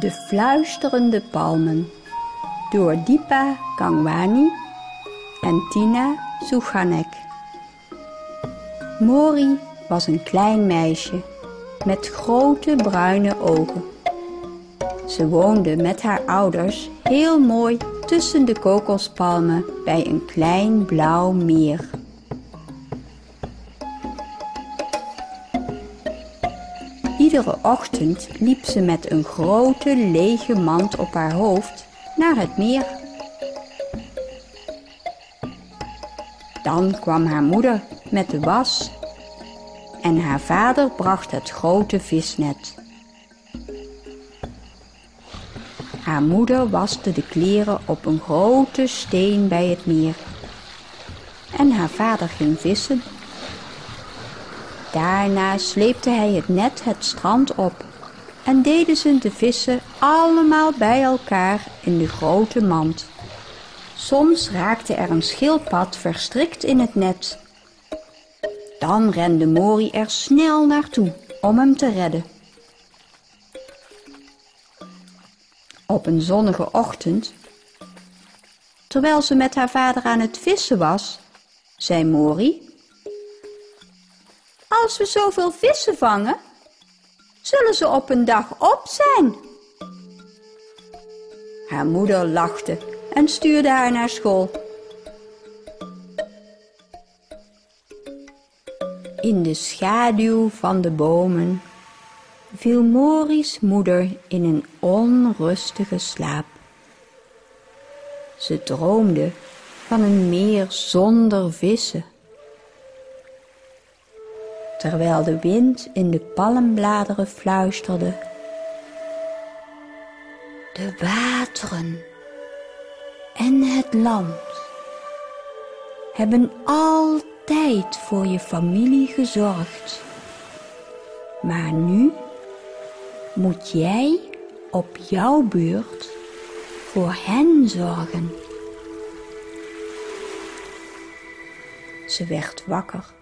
De fluisterende palmen door Deepa Gangwani en Tina Suchanek. Mori was een klein meisje met grote bruine ogen. Ze woonde met haar ouders heel mooi tussen de kokospalmen bij een klein blauw meer. Iedere ochtend liep ze met een grote lege mand op haar hoofd naar het meer. Dan kwam haar moeder met de was en haar vader bracht het grote visnet. Haar moeder waste de kleren op een grote steen bij het meer en haar vader ging vissen. Daarna sleepte hij het net het strand op en deden ze de vissen allemaal bij elkaar in de grote mand. Soms raakte er een schildpad verstrikt in het net. Dan rende Mori er snel naartoe om hem te redden. Op een zonnige ochtend, terwijl ze met haar vader aan het vissen was, zei Mori als we zoveel vissen vangen, zullen ze op een dag op zijn. Haar moeder lachte en stuurde haar naar school. In de schaduw van de bomen viel Mori's moeder in een onrustige slaap. Ze droomde van een meer zonder vissen terwijl de wind in de palmbladeren fluisterde. De wateren en het land hebben altijd voor je familie gezorgd. Maar nu moet jij op jouw beurt voor hen zorgen. Ze werd wakker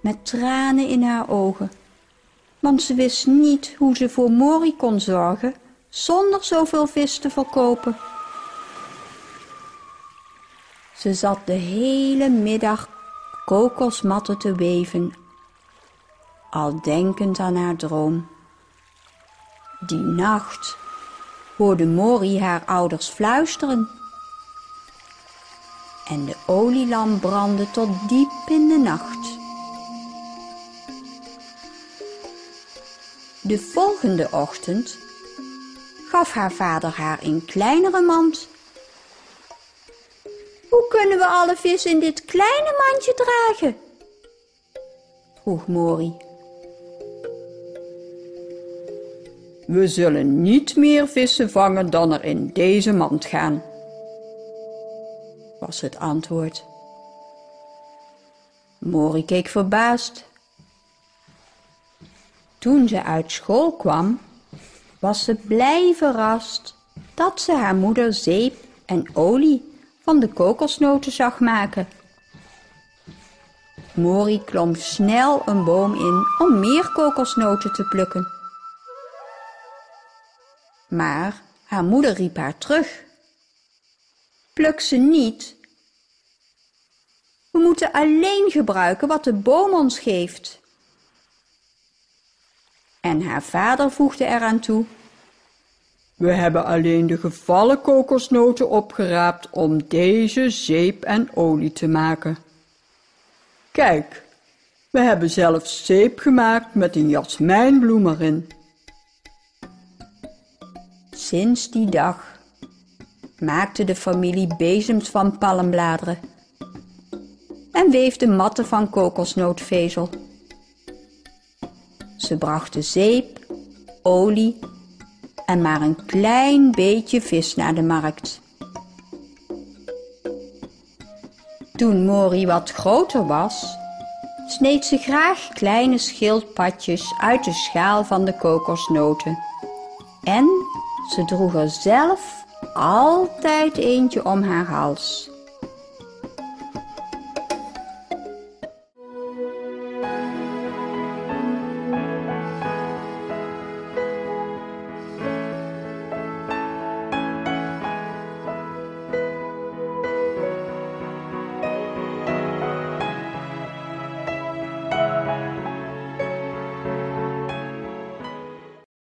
met tranen in haar ogen, want ze wist niet hoe ze voor Mori kon zorgen zonder zoveel vis te verkopen. Ze zat de hele middag kokosmatten te weven, al denkend aan haar droom. Die nacht hoorde Mori haar ouders fluisteren. En de olielamp brandde tot diep in de nacht. De volgende ochtend gaf haar vader haar een kleinere mand. Hoe kunnen we alle vis in dit kleine mandje dragen? vroeg Mori. We zullen niet meer vissen vangen dan er in deze mand gaan, was het antwoord. Mori keek verbaasd toen ze uit school kwam, was ze blij verrast dat ze haar moeder zeep en olie van de kokosnoten zag maken. Mori klom snel een boom in om meer kokosnoten te plukken. Maar haar moeder riep haar terug. Pluk ze niet. We moeten alleen gebruiken wat de boom ons geeft. En haar vader voegde eraan toe. We hebben alleen de gevallen kokosnoten opgeraapt om deze zeep en olie te maken. Kijk, we hebben zelfs zeep gemaakt met een jasmijnbloem erin. Sinds die dag maakte de familie bezems van palmbladeren en weefde matten van kokosnootvezel. Ze brachten zeep, olie en maar een klein beetje vis naar de markt. Toen Mori wat groter was, sneed ze graag kleine schildpadjes uit de schaal van de kokosnoten. En ze droeg er zelf altijd eentje om haar hals.